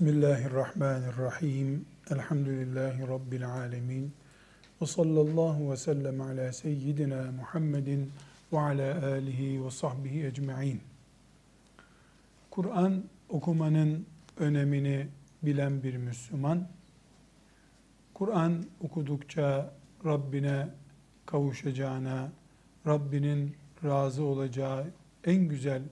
Bismillahirrahmanirrahim. Elhamdülillahi Rabbil alemin. Ve sallallahu ve sellem ala seyyidina Muhammedin ve ala alihi ve sahbihi ecma'in. Kur'an okumanın önemini bilen bir Müslüman, Kur'an okudukça Rabbine kavuşacağına, Rabbinin razı olacağı en güzel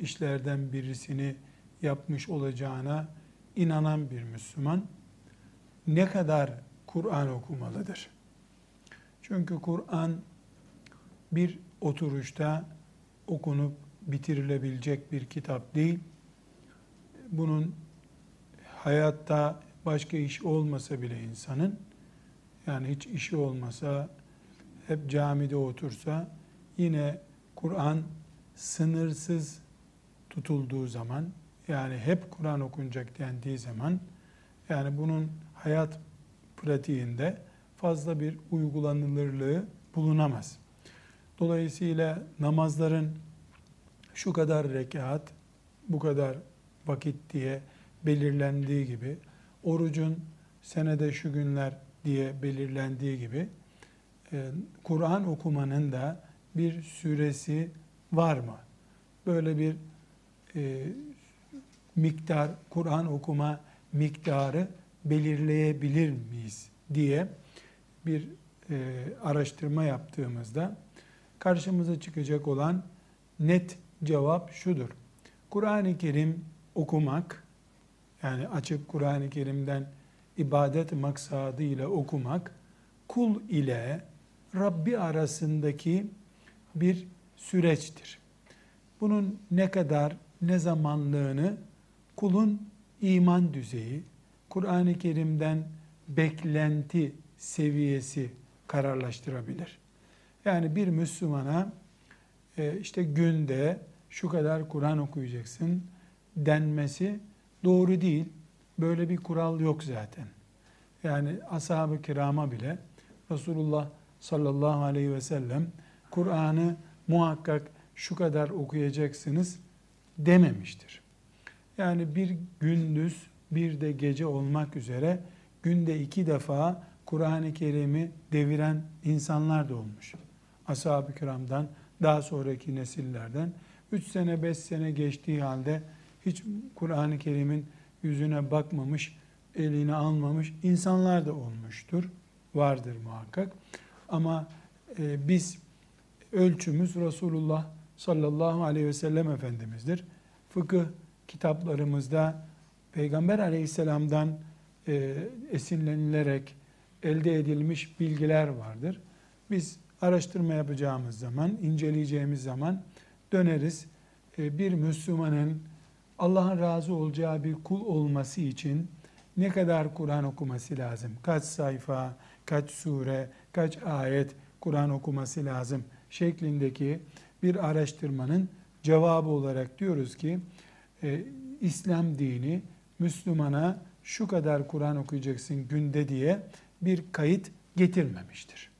işlerden birisini yapmış olacağına inanan bir Müslüman ne kadar Kur'an okumalıdır? Çünkü Kur'an bir oturuşta okunup bitirilebilecek bir kitap değil. Bunun hayatta başka iş olmasa bile insanın yani hiç işi olmasa hep camide otursa yine Kur'an sınırsız tutulduğu zaman yani hep Kur'an okunacak dendiği zaman yani bunun hayat pratiğinde fazla bir uygulanılırlığı bulunamaz. Dolayısıyla namazların şu kadar rekat, bu kadar vakit diye belirlendiği gibi, orucun senede şu günler diye belirlendiği gibi, e, Kur'an okumanın da bir süresi var mı? Böyle bir e, miktar, Kur'an okuma miktarı belirleyebilir miyiz diye bir e, araştırma yaptığımızda karşımıza çıkacak olan net cevap şudur. Kur'an-ı Kerim okumak, yani açıp Kur'an-ı Kerim'den ibadet maksadıyla okumak, kul ile Rabbi arasındaki bir süreçtir. Bunun ne kadar, ne zamanlığını kulun iman düzeyi, Kur'an-ı Kerim'den beklenti seviyesi kararlaştırabilir. Yani bir Müslümana e, işte günde şu kadar Kur'an okuyacaksın denmesi doğru değil. Böyle bir kural yok zaten. Yani ashab-ı kirama bile Resulullah sallallahu aleyhi ve sellem Kur'an'ı muhakkak şu kadar okuyacaksınız dememiştir. Yani bir gündüz bir de gece olmak üzere günde iki defa Kur'an-ı Kerim'i deviren insanlar da olmuş. Ashab-ı kiramdan, daha sonraki nesillerden. Üç sene, beş sene geçtiği halde hiç Kur'an-ı Kerim'in yüzüne bakmamış, elini almamış insanlar da olmuştur. Vardır muhakkak. Ama e, biz ölçümüz Resulullah sallallahu aleyhi ve sellem Efendimiz'dir. Fıkıh kitaplarımızda Peygamber aleyhisselamdan e, esinlenilerek elde edilmiş bilgiler vardır. Biz araştırma yapacağımız zaman, inceleyeceğimiz zaman döneriz. E, bir Müslümanın Allah'ın razı olacağı bir kul olması için ne kadar Kur'an okuması lazım? Kaç sayfa, kaç sure, kaç ayet Kur'an okuması lazım şeklindeki bir araştırmanın cevabı olarak diyoruz ki e, İslam dini Müslümana şu kadar Kur'an okuyacaksın günde diye bir kayıt getirmemiştir.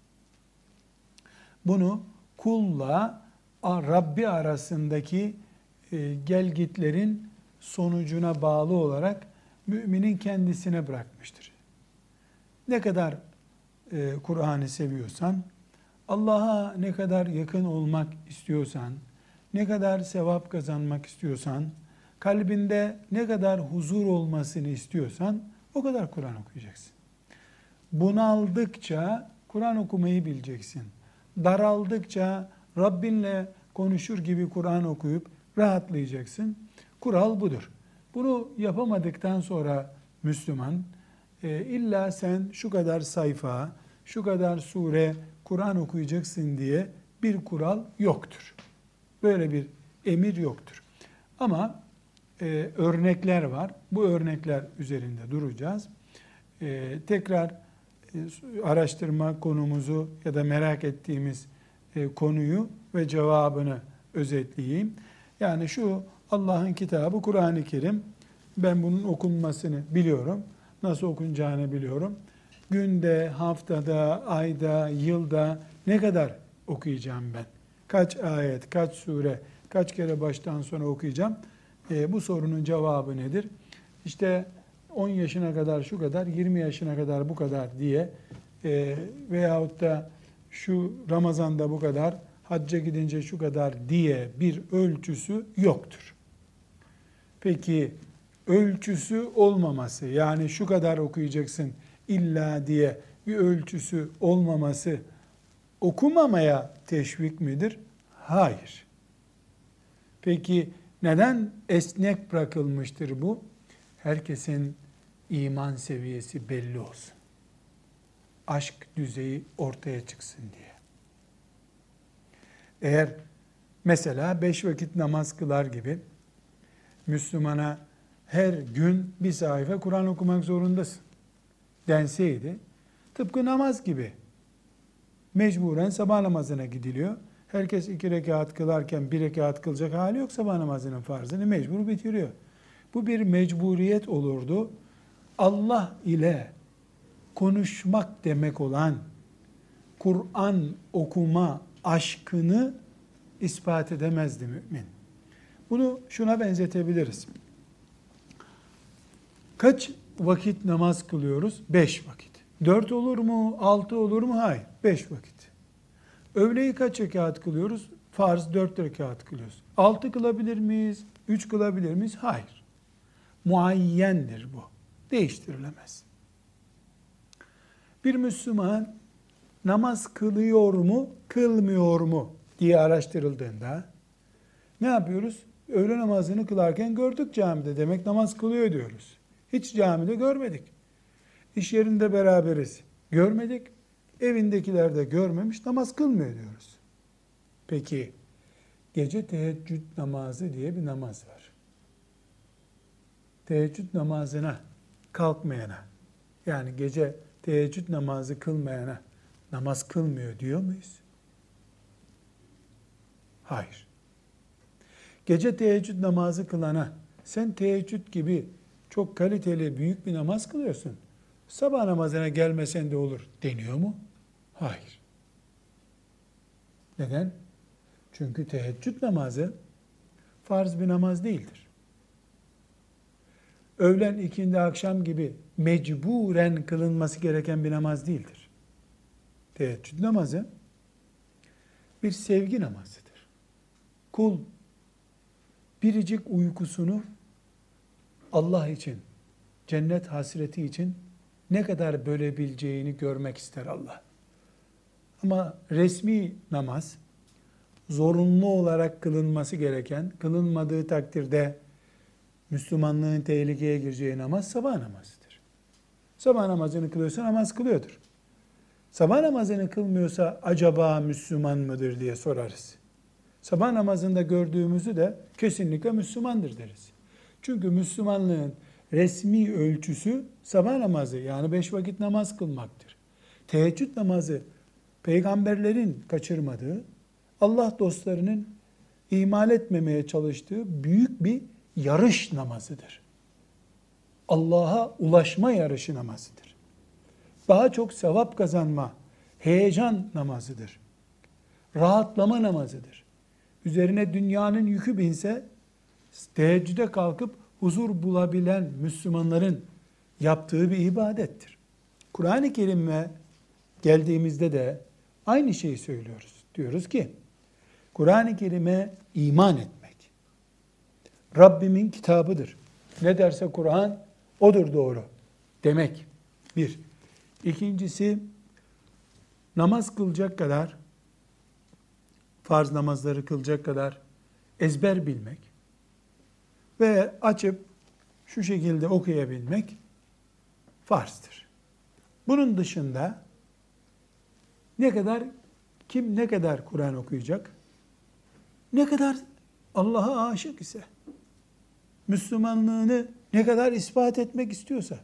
Bunu kulla Rabbi arasındaki e, gelgitlerin sonucuna bağlı olarak müminin kendisine bırakmıştır. Ne kadar e, Kur'an'ı seviyorsan, Allah'a ne kadar yakın olmak istiyorsan, ne kadar sevap kazanmak istiyorsan, kalbinde ne kadar huzur olmasını istiyorsan o kadar Kur'an okuyacaksın. Bunaldıkça Kur'an okumayı bileceksin. Daraldıkça Rabbinle konuşur gibi Kur'an okuyup rahatlayacaksın. Kural budur. Bunu yapamadıktan sonra Müslüman e, illa sen şu kadar sayfa, şu kadar sure Kur'an okuyacaksın diye bir kural yoktur. Böyle bir emir yoktur. Ama e, örnekler var. Bu örnekler üzerinde duracağız. E, tekrar e, araştırma konumuzu ya da merak ettiğimiz e, konuyu ve cevabını özetleyeyim. Yani şu Allah'ın kitabı Kur'an-ı Kerim. Ben bunun okunmasını biliyorum. Nasıl okunacağını biliyorum. Günde, haftada, ayda, yılda ne kadar okuyacağım ben? Kaç ayet, kaç sure, kaç kere baştan sona okuyacağım? E, bu sorunun cevabı nedir? İşte 10 yaşına kadar şu kadar, 20 yaşına kadar bu kadar diye e, veyahut da şu Ramazan'da bu kadar, hacca gidince şu kadar diye bir ölçüsü yoktur. Peki ölçüsü olmaması yani şu kadar okuyacaksın illa diye bir ölçüsü olmaması okumamaya teşvik midir? Hayır. Peki neden esnek bırakılmıştır bu? Herkesin iman seviyesi belli olsun. Aşk düzeyi ortaya çıksın diye. Eğer mesela beş vakit namaz kılar gibi Müslümana her gün bir sayfa Kur'an okumak zorundasın denseydi tıpkı namaz gibi mecburen sabah namazına gidiliyor. Herkes iki rekat kılarken bir rekat kılacak hali yok sabah namazının farzını mecbur bitiriyor. Bu bir mecburiyet olurdu. Allah ile konuşmak demek olan Kur'an okuma aşkını ispat edemezdi mümin. Bunu şuna benzetebiliriz. Kaç vakit namaz kılıyoruz? Beş vakit. Dört olur mu? Altı olur mu? Hayır. Beş vakit. Öğleyi kaç rekat kılıyoruz? Farz dört rekat kılıyoruz. Altı kılabilir miyiz? Üç kılabilir miyiz? Hayır. Muayyendir bu. Değiştirilemez. Bir Müslüman namaz kılıyor mu, kılmıyor mu diye araştırıldığında ne yapıyoruz? Öğle namazını kılarken gördük camide. Demek namaz kılıyor diyoruz. Hiç camide görmedik. İş yerinde beraberiz. Görmedik. Evindekiler de görmemiş. Namaz kılmıyor diyoruz. Peki gece teheccüd namazı diye bir namaz var. Teheccüd namazına kalkmayana yani gece teheccüd namazı kılmayana namaz kılmıyor diyor muyuz? Hayır. Gece teheccüd namazı kılana sen teheccüd gibi çok kaliteli büyük bir namaz kılıyorsun. Sabah namazına gelmesen de olur deniyor mu? Hayır. Neden? Çünkü teheccüd namazı farz bir namaz değildir. Öğlen, ikindi, akşam gibi mecburen kılınması gereken bir namaz değildir. Teheccüd namazı bir sevgi namazıdır. Kul biricik uykusunu Allah için, cennet hasreti için ne kadar bölebileceğini görmek ister Allah. Ama resmi namaz, zorunlu olarak kılınması gereken, kılınmadığı takdirde Müslümanlığın tehlikeye gireceği namaz sabah namazıdır. Sabah namazını kılıyorsa namaz kılıyordur. Sabah namazını kılmıyorsa acaba Müslüman mıdır diye sorarız. Sabah namazında gördüğümüzü de kesinlikle Müslümandır deriz. Çünkü Müslümanlığın resmi ölçüsü sabah namazı yani beş vakit namaz kılmaktır. Teheccüd namazı peygamberlerin kaçırmadığı, Allah dostlarının ihmal etmemeye çalıştığı büyük bir yarış namazıdır. Allah'a ulaşma yarışı namazıdır. Daha çok sevap kazanma, heyecan namazıdır. Rahatlama namazıdır. Üzerine dünyanın yükü binse teheccüde kalkıp huzur bulabilen Müslümanların yaptığı bir ibadettir. Kur'an-ı Kerim'e geldiğimizde de aynı şeyi söylüyoruz. Diyoruz ki Kur'an-ı Kerim'e iman etmek Rabbimin kitabıdır. Ne derse Kur'an odur doğru demek. Bir. İkincisi namaz kılacak kadar farz namazları kılacak kadar ezber bilmek ve açıp şu şekilde okuyabilmek farzdır. Bunun dışında ne kadar kim ne kadar Kur'an okuyacak? Ne kadar Allah'a aşık ise, Müslümanlığını ne kadar ispat etmek istiyorsa,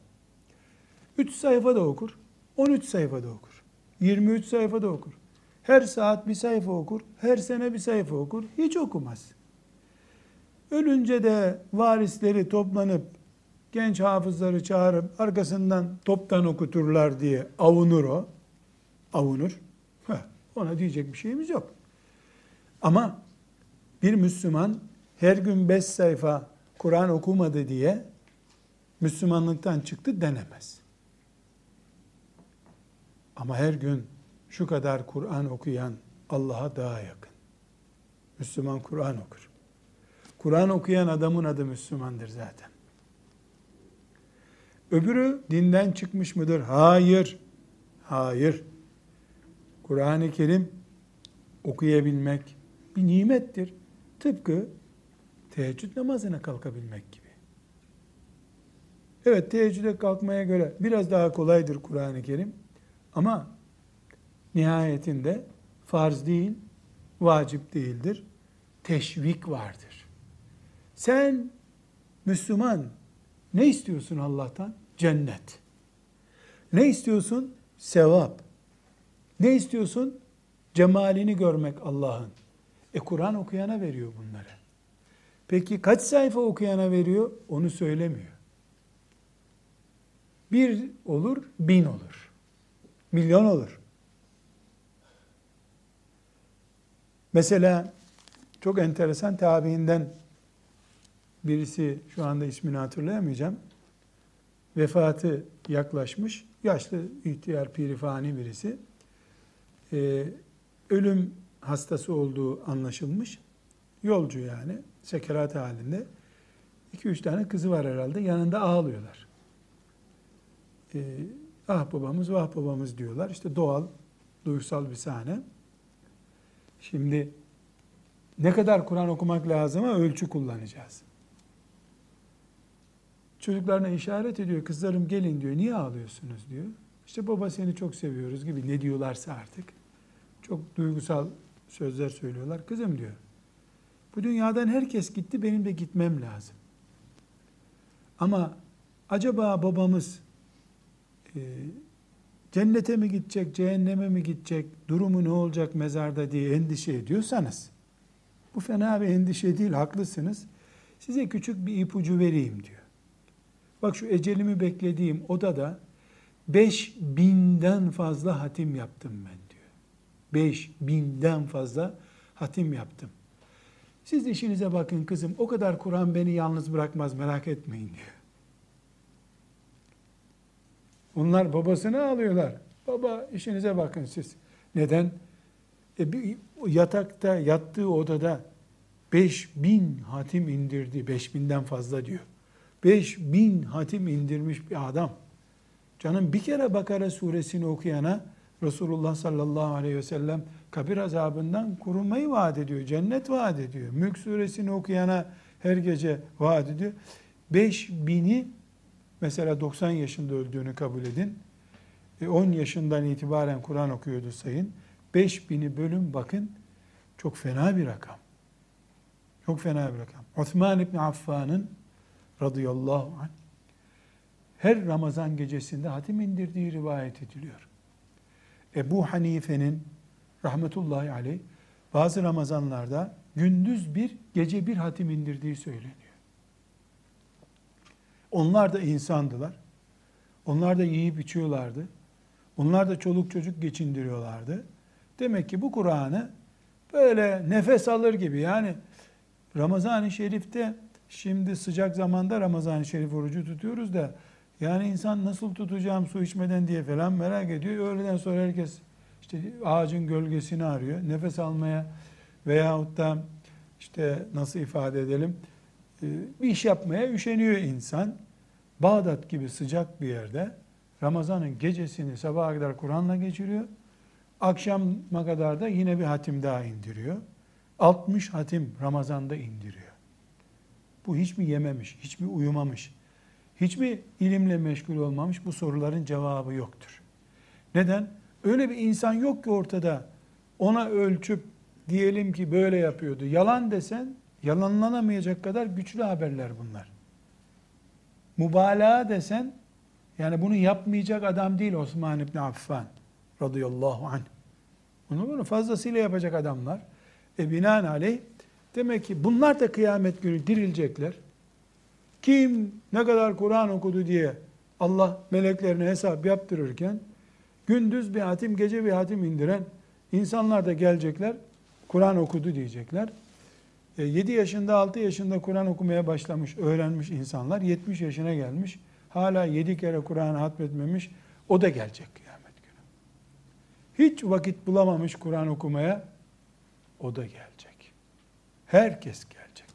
3 sayfa da okur, 13 sayfa da okur, 23 sayfa da okur. Her saat bir sayfa okur, her sene bir sayfa okur, hiç okumaz. Ölünce de varisleri toplanıp genç hafızları çağırıp arkasından toptan okuturlar diye avunur o. Avunur. Heh, ona diyecek bir şeyimiz yok. Ama bir Müslüman her gün beş sayfa Kur'an okumadı diye Müslümanlıktan çıktı denemez. Ama her gün şu kadar Kur'an okuyan Allah'a daha yakın. Müslüman Kur'an okur. Kur'an okuyan adamın adı Müslümandır zaten. Öbürü dinden çıkmış mıdır? Hayır. Hayır. Kur'an-ı Kerim okuyabilmek bir nimettir. Tıpkı teheccüd namazına kalkabilmek gibi. Evet teheccüde kalkmaya göre biraz daha kolaydır Kur'an-ı Kerim. Ama nihayetinde farz değil, vacip değildir. Teşvik vardır. Sen Müslüman ne istiyorsun Allah'tan? Cennet. Ne istiyorsun? Sevap. Ne istiyorsun? Cemalini görmek Allah'ın. E Kur'an okuyana veriyor bunları. Peki kaç sayfa okuyana veriyor? Onu söylemiyor. Bir olur, bin olur. Milyon olur. Mesela çok enteresan tabiinden birisi şu anda ismini hatırlayamayacağım. Vefatı yaklaşmış. Yaşlı, ihtiyar, pirifani birisi. Ee, ölüm hastası olduğu anlaşılmış. Yolcu yani. Sekerat halinde. İki üç tane kızı var herhalde. Yanında ağlıyorlar. Ee, ah babamız, vah babamız diyorlar. İşte doğal, duygusal bir sahne. Şimdi ne kadar Kur'an okumak lazım ama ölçü kullanacağız. Çocuklarına işaret ediyor, kızlarım gelin diyor, niye ağlıyorsunuz diyor. İşte baba seni çok seviyoruz gibi ne diyorlarsa artık. Çok duygusal sözler söylüyorlar. Kızım diyor, bu dünyadan herkes gitti, benim de gitmem lazım. Ama acaba babamız e, cennete mi gidecek, cehenneme mi gidecek, durumu ne olacak mezarda diye endişe ediyorsanız, bu fena bir endişe değil, haklısınız. Size küçük bir ipucu vereyim diyor. Bak şu ecelimi beklediğim odada 5 binden fazla hatim yaptım ben. 5 binden fazla hatim yaptım. Siz işinize bakın kızım, o kadar Kur'an beni yalnız bırakmaz merak etmeyin diyor. Onlar babasını alıyorlar. Baba işinize bakın siz. Neden? E, bir yatakta yattığı odada 5000 hatim indirdi. 5000'den fazla diyor. 5000 hatim indirmiş bir adam. Canım bir kere Bakara suresini okuyana Resulullah sallallahu aleyhi ve sellem kabir azabından korunmayı vaat ediyor. Cennet vaat ediyor. Mülk suresini okuyana her gece vaat ediyor. 5000'i mesela 90 yaşında öldüğünü kabul edin. 10 e, yaşından itibaren Kur'an okuyordu sayın. 5000'i bölüm bakın çok fena bir rakam. Çok fena bir rakam. Osman İbni Affan'ın radıyallahu anh her Ramazan gecesinde hatim indirdiği rivayet ediliyor. Ebu Hanife'nin rahmetullahi aleyh bazı Ramazanlarda gündüz bir, gece bir hatim indirdiği söyleniyor. Onlar da insandılar. Onlar da yiyip içiyorlardı. Onlar da çoluk çocuk geçindiriyorlardı. Demek ki bu Kur'an'ı böyle nefes alır gibi yani Ramazan-ı Şerif'te şimdi sıcak zamanda Ramazan-ı Şerif orucu tutuyoruz da yani insan nasıl tutacağım su içmeden diye falan merak ediyor. Öğleden sonra herkes işte ağacın gölgesini arıyor. Nefes almaya veyahut da işte nasıl ifade edelim e, bir iş yapmaya üşeniyor insan. Bağdat gibi sıcak bir yerde Ramazan'ın gecesini sabaha kadar Kur'an'la geçiriyor. Akşama kadar da yine bir hatim daha indiriyor. 60 hatim Ramazan'da indiriyor. Bu hiç mi yememiş, hiç mi uyumamış, hiç mi ilimle meşgul olmamış bu soruların cevabı yoktur. Neden? Öyle bir insan yok ki ortada ona ölçüp diyelim ki böyle yapıyordu. Yalan desen yalanlanamayacak kadar güçlü haberler bunlar. Mübalağa desen yani bunu yapmayacak adam değil Osman İbni Affan radıyallahu anh. Bunu, bunu fazlasıyla yapacak adamlar. E binaenaleyh demek ki bunlar da kıyamet günü dirilecekler. Kim ne kadar Kur'an okudu diye Allah meleklerine hesap yaptırırken gündüz bir hatim gece bir hatim indiren insanlar da gelecekler Kur'an okudu diyecekler. 7 e, yaşında 6 yaşında Kur'an okumaya başlamış, öğrenmiş insanlar 70 yaşına gelmiş. hala yedi kere Kur'an hatmetmemiş, o da gelecek kıyamet günü. Hiç vakit bulamamış Kur'an okumaya, o da gelecek. Herkes gelecek.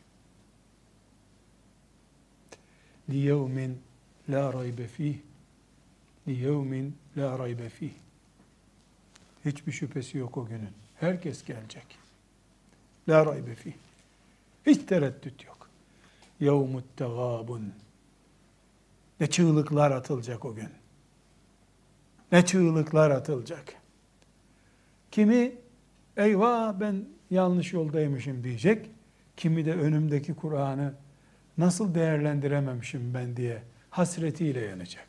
لِيَوْمٍ la raybe fih li yevmin la raybe fih hiçbir şüphesi yok o günün. Herkes gelecek. La raybe fih. Hiç tereddüt yok. Yevmut tegabun. Ne çığlıklar atılacak o gün. Ne çığlıklar atılacak. Kimi eyvah ben yanlış yoldaymışım diyecek. Kimi de önümdeki Kur'an'ı nasıl değerlendirememişim ben diye hasretiyle yanacak.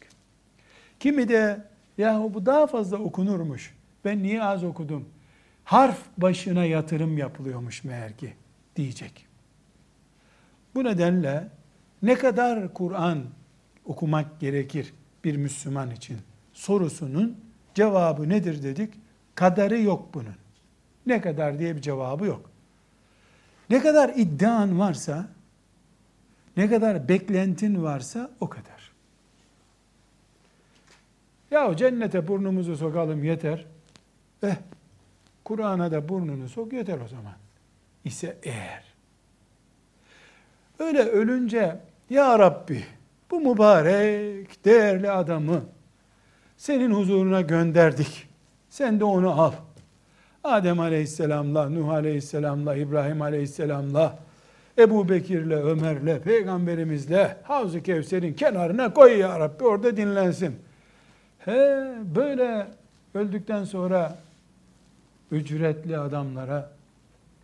Kimi de yahu bu daha fazla okunurmuş. Ben niye az okudum? Harf başına yatırım yapılıyormuş meğer ki diyecek. Bu nedenle ne kadar Kur'an okumak gerekir bir Müslüman için sorusunun cevabı nedir dedik? Kadarı yok bunun. Ne kadar diye bir cevabı yok. Ne kadar iddian varsa, ne kadar beklentin varsa o kadar. Ya cennete burnumuzu sokalım yeter. Eh, Kur'an'a da burnunu sok yeter o zaman. İse eğer. Öyle ölünce ya Rabbi bu mübarek değerli adamı senin huzuruna gönderdik. Sen de onu al. Adem Aleyhisselam'la, Nuh Aleyhisselam'la, İbrahim Aleyhisselam'la, Ebu Bekir'le, Ömer'le, Peygamberimizle Havz-ı Kevser'in kenarına koy ya Rabbi orada dinlensin. He böyle öldükten sonra ücretli adamlara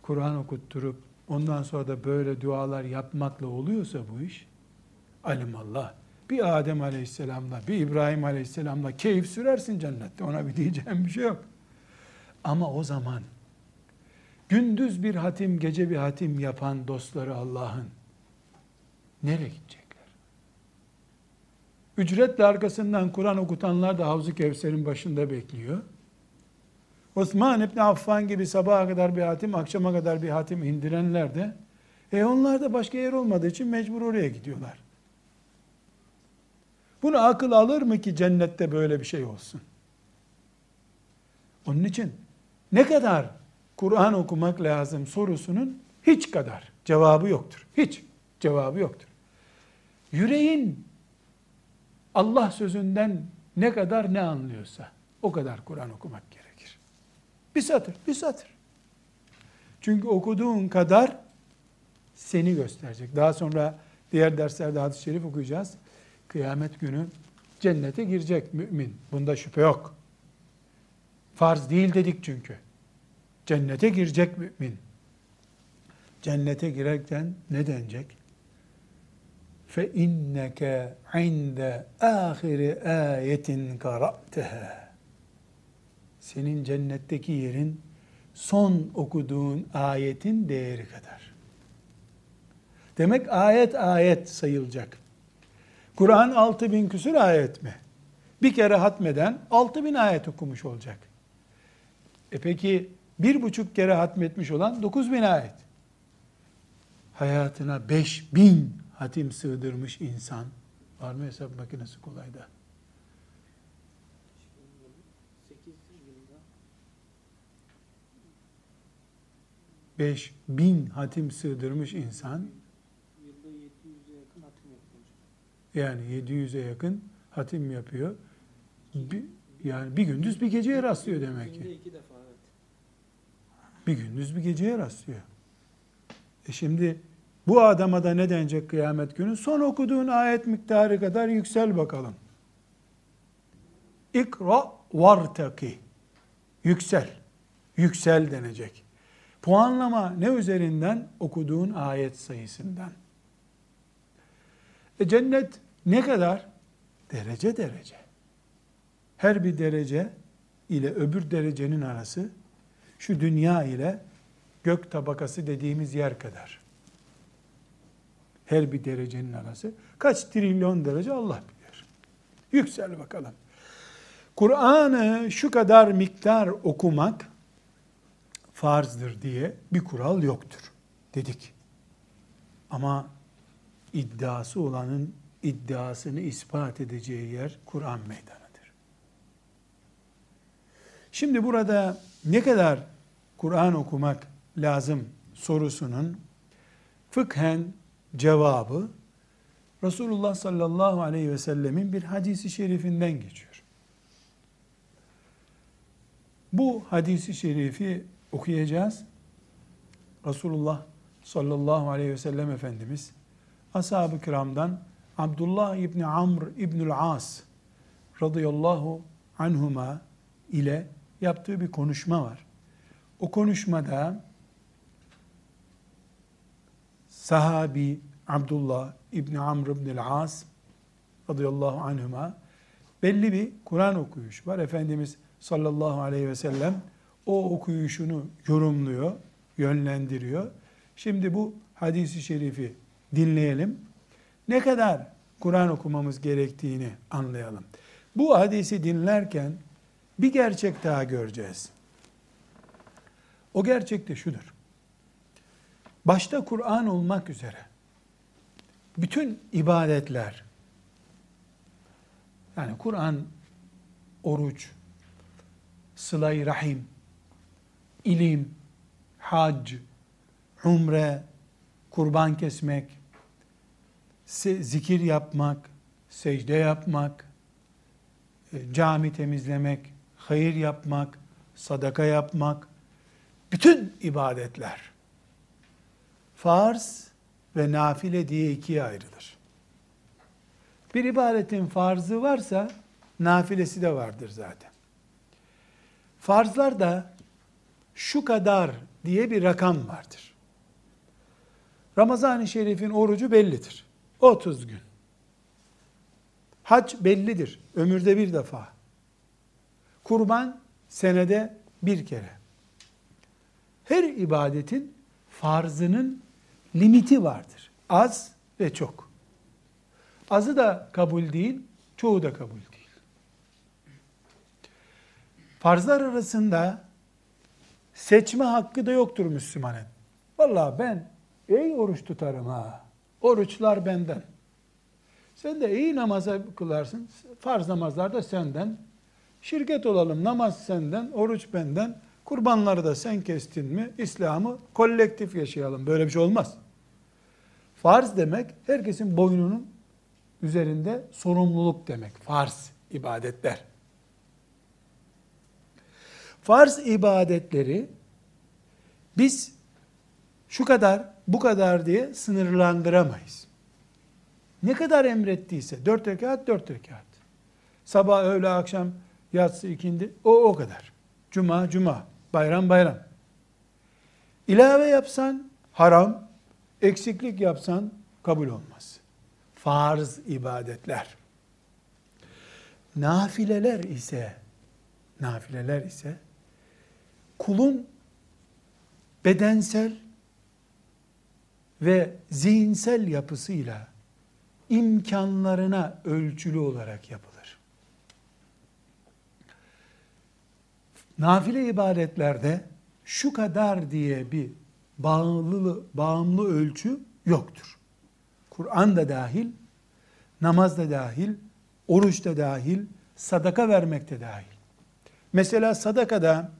Kur'an okutturup ondan sonra da böyle dualar yapmakla oluyorsa bu iş alimallah bir Adem Aleyhisselam'la bir İbrahim Aleyhisselam'la keyif sürersin cennette ona bir diyeceğim bir şey yok. Ama o zaman gündüz bir hatim, gece bir hatim yapan dostları Allah'ın nereye gidecekler? Ücretle arkasından Kur'an okutanlar da Havzu Kevser'in başında bekliyor. Osman İbni Affan gibi sabaha kadar bir hatim, akşama kadar bir hatim indirenler de e onlar da başka yer olmadığı için mecbur oraya gidiyorlar. Bunu akıl alır mı ki cennette böyle bir şey olsun? Onun için ne kadar Kur'an okumak lazım sorusunun hiç kadar cevabı yoktur. Hiç cevabı yoktur. Yüreğin Allah sözünden ne kadar ne anlıyorsa o kadar Kur'an okumak gerekir. Bir satır, bir satır. Çünkü okuduğun kadar seni gösterecek. Daha sonra diğer derslerde hadis-i şerif okuyacağız. Kıyamet günü cennete girecek mümin. Bunda şüphe yok. Farz değil dedik çünkü. Cennete girecek mümin. Cennete girerken ne denecek? Fe inneke inde ahiri ayetin qara'teha. Senin cennetteki yerin son okuduğun ayetin değeri kadar. Demek ayet ayet sayılacak. Kur'an 6000 bin küsur ayet mi? Bir kere hatmeden 6000 ayet okumuş olacak. E peki bir buçuk kere hatmetmiş olan 9 bin ayet. Hayatına 5 bin hatim sığdırmış insan. Var mı hesap makinesi kolayda? Beş bin hatim sığdırmış insan yani 700'e yakın hatim yapıyor. Bir, yani bir gündüz bir geceye rastlıyor demek ki. Bir gündüz bir geceye rastlıyor. E şimdi bu adama da ne denecek kıyamet günü? Son okuduğun ayet miktarı kadar yüksel bakalım. İkra vartaki. Yüksel. Yüksel denecek. Puanlama ne üzerinden? Okuduğun ayet sayısından. E cennet ne kadar? Derece derece. Her bir derece ile öbür derecenin arası şu dünya ile gök tabakası dediğimiz yer kadar. Her bir derecenin arası. Kaç trilyon derece Allah bilir. Yüksel bakalım. Kur'an'ı şu kadar miktar okumak farzdır diye bir kural yoktur dedik. Ama iddiası olanın iddiasını ispat edeceği yer Kur'an meydanıdır. Şimdi burada ne kadar Kur'an okumak lazım sorusunun fıkhen cevabı Resulullah sallallahu aleyhi ve sellemin bir hadisi şerifinden geçiyor. Bu hadisi şerifi okuyacağız. Resulullah sallallahu aleyhi ve sellem Efendimiz ashab-ı kiramdan Abdullah İbni Amr İbnül As radıyallahu anhuma ile yaptığı bir konuşma var. O konuşmada sahabi Abdullah İbni Amr İbnül As radıyallahu anhuma belli bir Kur'an okuyuş var. Efendimiz sallallahu aleyhi ve sellem o okuyuşunu yorumluyor, yönlendiriyor. Şimdi bu hadisi şerifi dinleyelim. Ne kadar Kur'an okumamız gerektiğini anlayalım. Bu hadisi dinlerken bir gerçek daha göreceğiz. O gerçek de şudur. Başta Kur'an olmak üzere bütün ibadetler yani Kur'an, oruç, sıla rahim, ilim, hac, umre, kurban kesmek, zikir yapmak, secde yapmak, e, cami temizlemek, hayır yapmak, sadaka yapmak, bütün ibadetler farz ve nafile diye ikiye ayrılır. Bir ibadetin farzı varsa nafilesi de vardır zaten. Farzlar da şu kadar diye bir rakam vardır. Ramazan-ı Şerif'in orucu bellidir. 30 gün. Hac bellidir. Ömürde bir defa. Kurban senede bir kere. Her ibadetin farzının limiti vardır. Az ve çok. Azı da kabul değil, çoğu da kabul değil. Farzlar arasında seçme hakkı da yoktur Müslümanın. Vallahi ben iyi oruç tutarım ha. Oruçlar benden. Sen de iyi namaza kılarsın. Farz namazlar da senden. Şirket olalım. Namaz senden, oruç benden. Kurbanları da sen kestin mi? İslam'ı kolektif yaşayalım. Böyle bir şey olmaz. Farz demek herkesin boynunun üzerinde sorumluluk demek. Farz ibadetler. Farz ibadetleri biz şu kadar, bu kadar diye sınırlandıramayız. Ne kadar emrettiyse, dört rekat, dört rekat. Sabah, öğle, akşam, yatsı, ikindi, o o kadar. Cuma, cuma, bayram, bayram. İlave yapsan haram, eksiklik yapsan kabul olmaz. Farz ibadetler. Nafileler ise, nafileler ise, kulun bedensel ve zihinsel yapısıyla imkanlarına ölçülü olarak yapılır. Nafile ibadetlerde şu kadar diye bir bağımlı, bağımlı ölçü yoktur. Kur'an da dahil, namaz da dahil, oruç da dahil, sadaka vermek de dahil. Mesela sadakada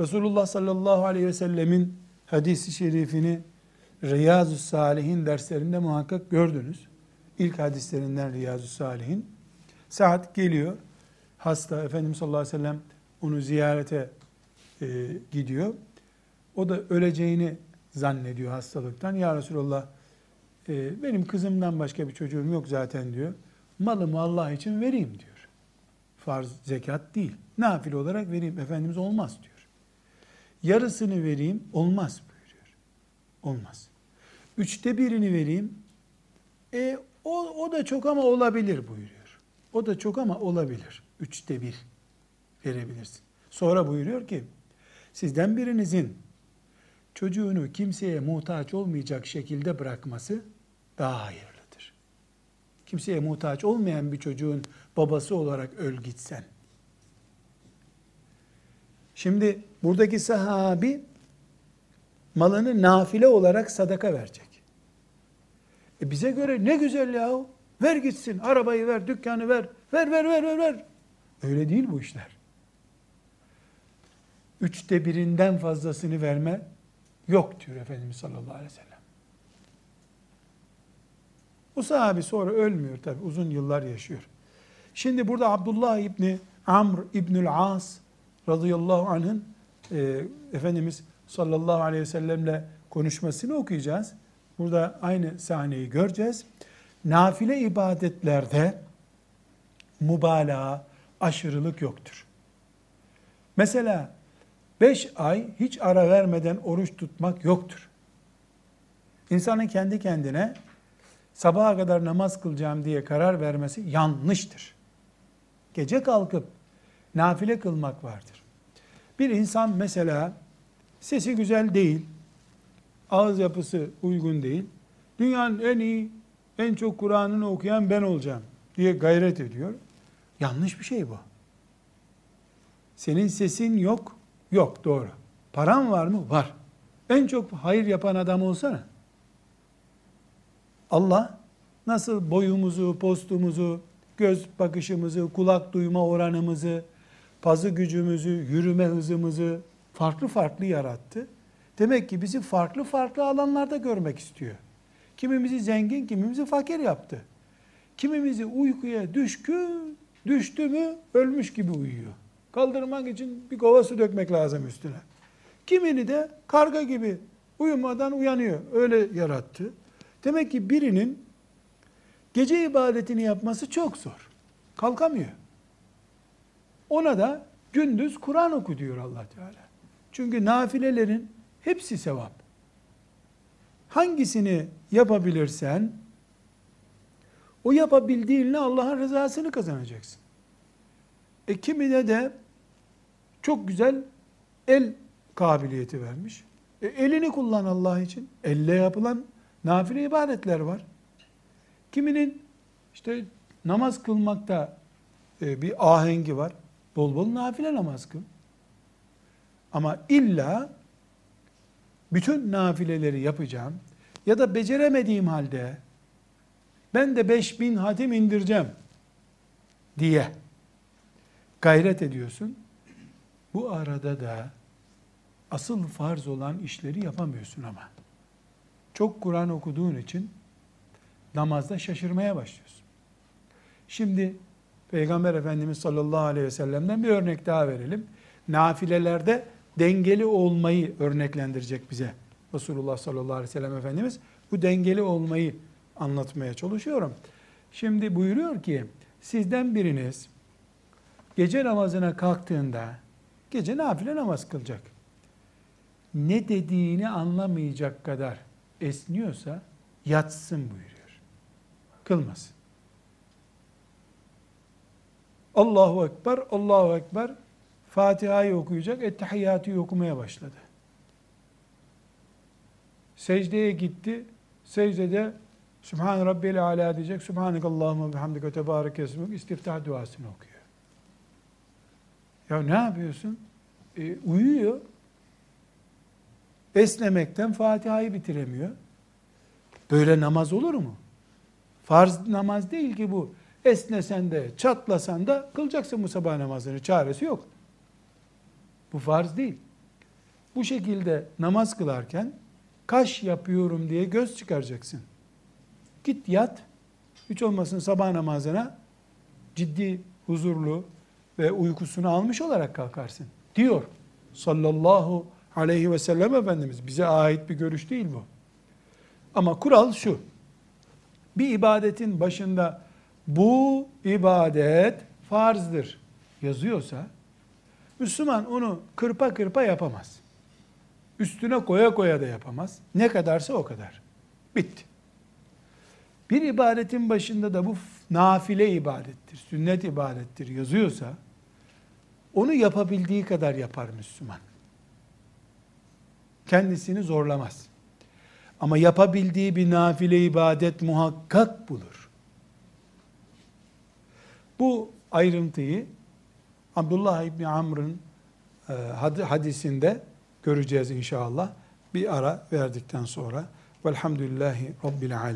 Resulullah sallallahu aleyhi ve sellemin hadisi şerifini Riyazu Salihin derslerinde muhakkak gördünüz. İlk hadislerinden Riyazu Salihin. Saat geliyor. Hasta Efendimiz sallallahu aleyhi ve sellem onu ziyarete e, gidiyor. O da öleceğini zannediyor hastalıktan. Ya Resulallah e, benim kızımdan başka bir çocuğum yok zaten diyor. Malımı Allah için vereyim diyor. Farz zekat değil. Nafil olarak vereyim. Efendimiz olmaz diyor. Yarısını vereyim olmaz buyuruyor. Olmaz. Üçte birini vereyim. E, o, o da çok ama olabilir buyuruyor. O da çok ama olabilir. Üçte bir verebilirsin. Sonra buyuruyor ki sizden birinizin çocuğunu kimseye muhtaç olmayacak şekilde bırakması daha hayırlıdır. Kimseye muhtaç olmayan bir çocuğun babası olarak öl gitsen. Şimdi buradaki sahabi malını nafile olarak sadaka verecek. E bize göre ne güzel ya Ver gitsin, arabayı ver, dükkanı ver, ver ver ver ver ver. Öyle değil bu işler. Üçte birinden fazlasını verme yok diyor Efendimiz sallallahu aleyhi ve sellem. Bu sahabi sonra ölmüyor tabi uzun yıllar yaşıyor. Şimdi burada Abdullah İbni Amr İbnül As radıyallahu anh'ın e, Efendimiz sallallahu aleyhi ve sellemle konuşmasını okuyacağız. Burada aynı sahneyi göreceğiz. Nafile ibadetlerde mübalağa, aşırılık yoktur. Mesela beş ay hiç ara vermeden oruç tutmak yoktur. İnsanın kendi kendine sabaha kadar namaz kılacağım diye karar vermesi yanlıştır. Gece kalkıp nafile kılmak vardır. Bir insan mesela sesi güzel değil, ağız yapısı uygun değil, dünyanın en iyi, en çok Kur'an'ını okuyan ben olacağım diye gayret ediyor. Yanlış bir şey bu. Senin sesin yok, yok doğru. Paran var mı? Var. En çok hayır yapan adam olsana. Allah nasıl boyumuzu, postumuzu, göz bakışımızı, kulak duyma oranımızı, pazı gücümüzü, yürüme hızımızı farklı farklı yarattı. Demek ki bizi farklı farklı alanlarda görmek istiyor. Kimimizi zengin, kimimizi fakir yaptı. Kimimizi uykuya düşkü, düştü mü ölmüş gibi uyuyor. Kaldırmak için bir kova su dökmek lazım üstüne. Kimini de karga gibi uyumadan uyanıyor. Öyle yarattı. Demek ki birinin gece ibadetini yapması çok zor. Kalkamıyor. Ona da gündüz Kur'an oku diyor allah Teala. Çünkü nafilelerin hepsi sevap. Hangisini yapabilirsen o yapabildiğinle Allah'ın rızasını kazanacaksın. E kimine de çok güzel el kabiliyeti vermiş. E elini kullan Allah için. Elle yapılan nafile ibadetler var. Kiminin işte namaz kılmakta e, bir ahengi var. Bol bol nafile namaz kıl. Ama illa bütün nafileleri yapacağım ya da beceremediğim halde ben de 5000 hatim indireceğim diye gayret ediyorsun. Bu arada da asıl farz olan işleri yapamıyorsun ama. Çok Kur'an okuduğun için namazda şaşırmaya başlıyorsun. Şimdi Peygamber Efendimiz sallallahu aleyhi ve sellem'den bir örnek daha verelim. Nafilelerde dengeli olmayı örneklendirecek bize Resulullah sallallahu aleyhi ve sellem Efendimiz. Bu dengeli olmayı anlatmaya çalışıyorum. Şimdi buyuruyor ki sizden biriniz gece namazına kalktığında gece nafile namaz kılacak. Ne dediğini anlamayacak kadar esniyorsa yatsın buyuruyor. Kılmasın. Allahu Ekber, Allahu Ekber Fatiha'yı okuyacak, Ettehiyyatı okumaya başladı. Secdeye gitti. Secdede Sübhan Rabbiyel Ala diyecek. Subhanakallahumma bihamdike tebarek esmuk istiftah duasını okuyor. Ya ne yapıyorsun? E, uyuyor. Esnemekten Fatiha'yı bitiremiyor. Böyle namaz olur mu? Farz namaz değil ki bu. Esnesen de, çatlasan da kılacaksın bu sabah namazını. Çaresi yok. Bu farz değil. Bu şekilde namaz kılarken kaş yapıyorum diye göz çıkaracaksın. Git yat. Hiç olmasın sabah namazına ciddi, huzurlu ve uykusunu almış olarak kalkarsın. Diyor sallallahu aleyhi ve sellem Efendimiz. Bize ait bir görüş değil bu. Ama kural şu. Bir ibadetin başında bu ibadet farzdır yazıyorsa Müslüman onu kırpa kırpa yapamaz. Üstüne koya koya da yapamaz. Ne kadarsa o kadar. Bitti. Bir ibadetin başında da bu nafile ibadettir, sünnet ibadettir yazıyorsa onu yapabildiği kadar yapar Müslüman. Kendisini zorlamaz. Ama yapabildiği bir nafile ibadet muhakkak bulur. Bu ayrıntıyı Abdullah İbni Amr'ın e, hadisinde göreceğiz inşallah. Bir ara verdikten sonra. Velhamdülillahi Rabbil Alemin.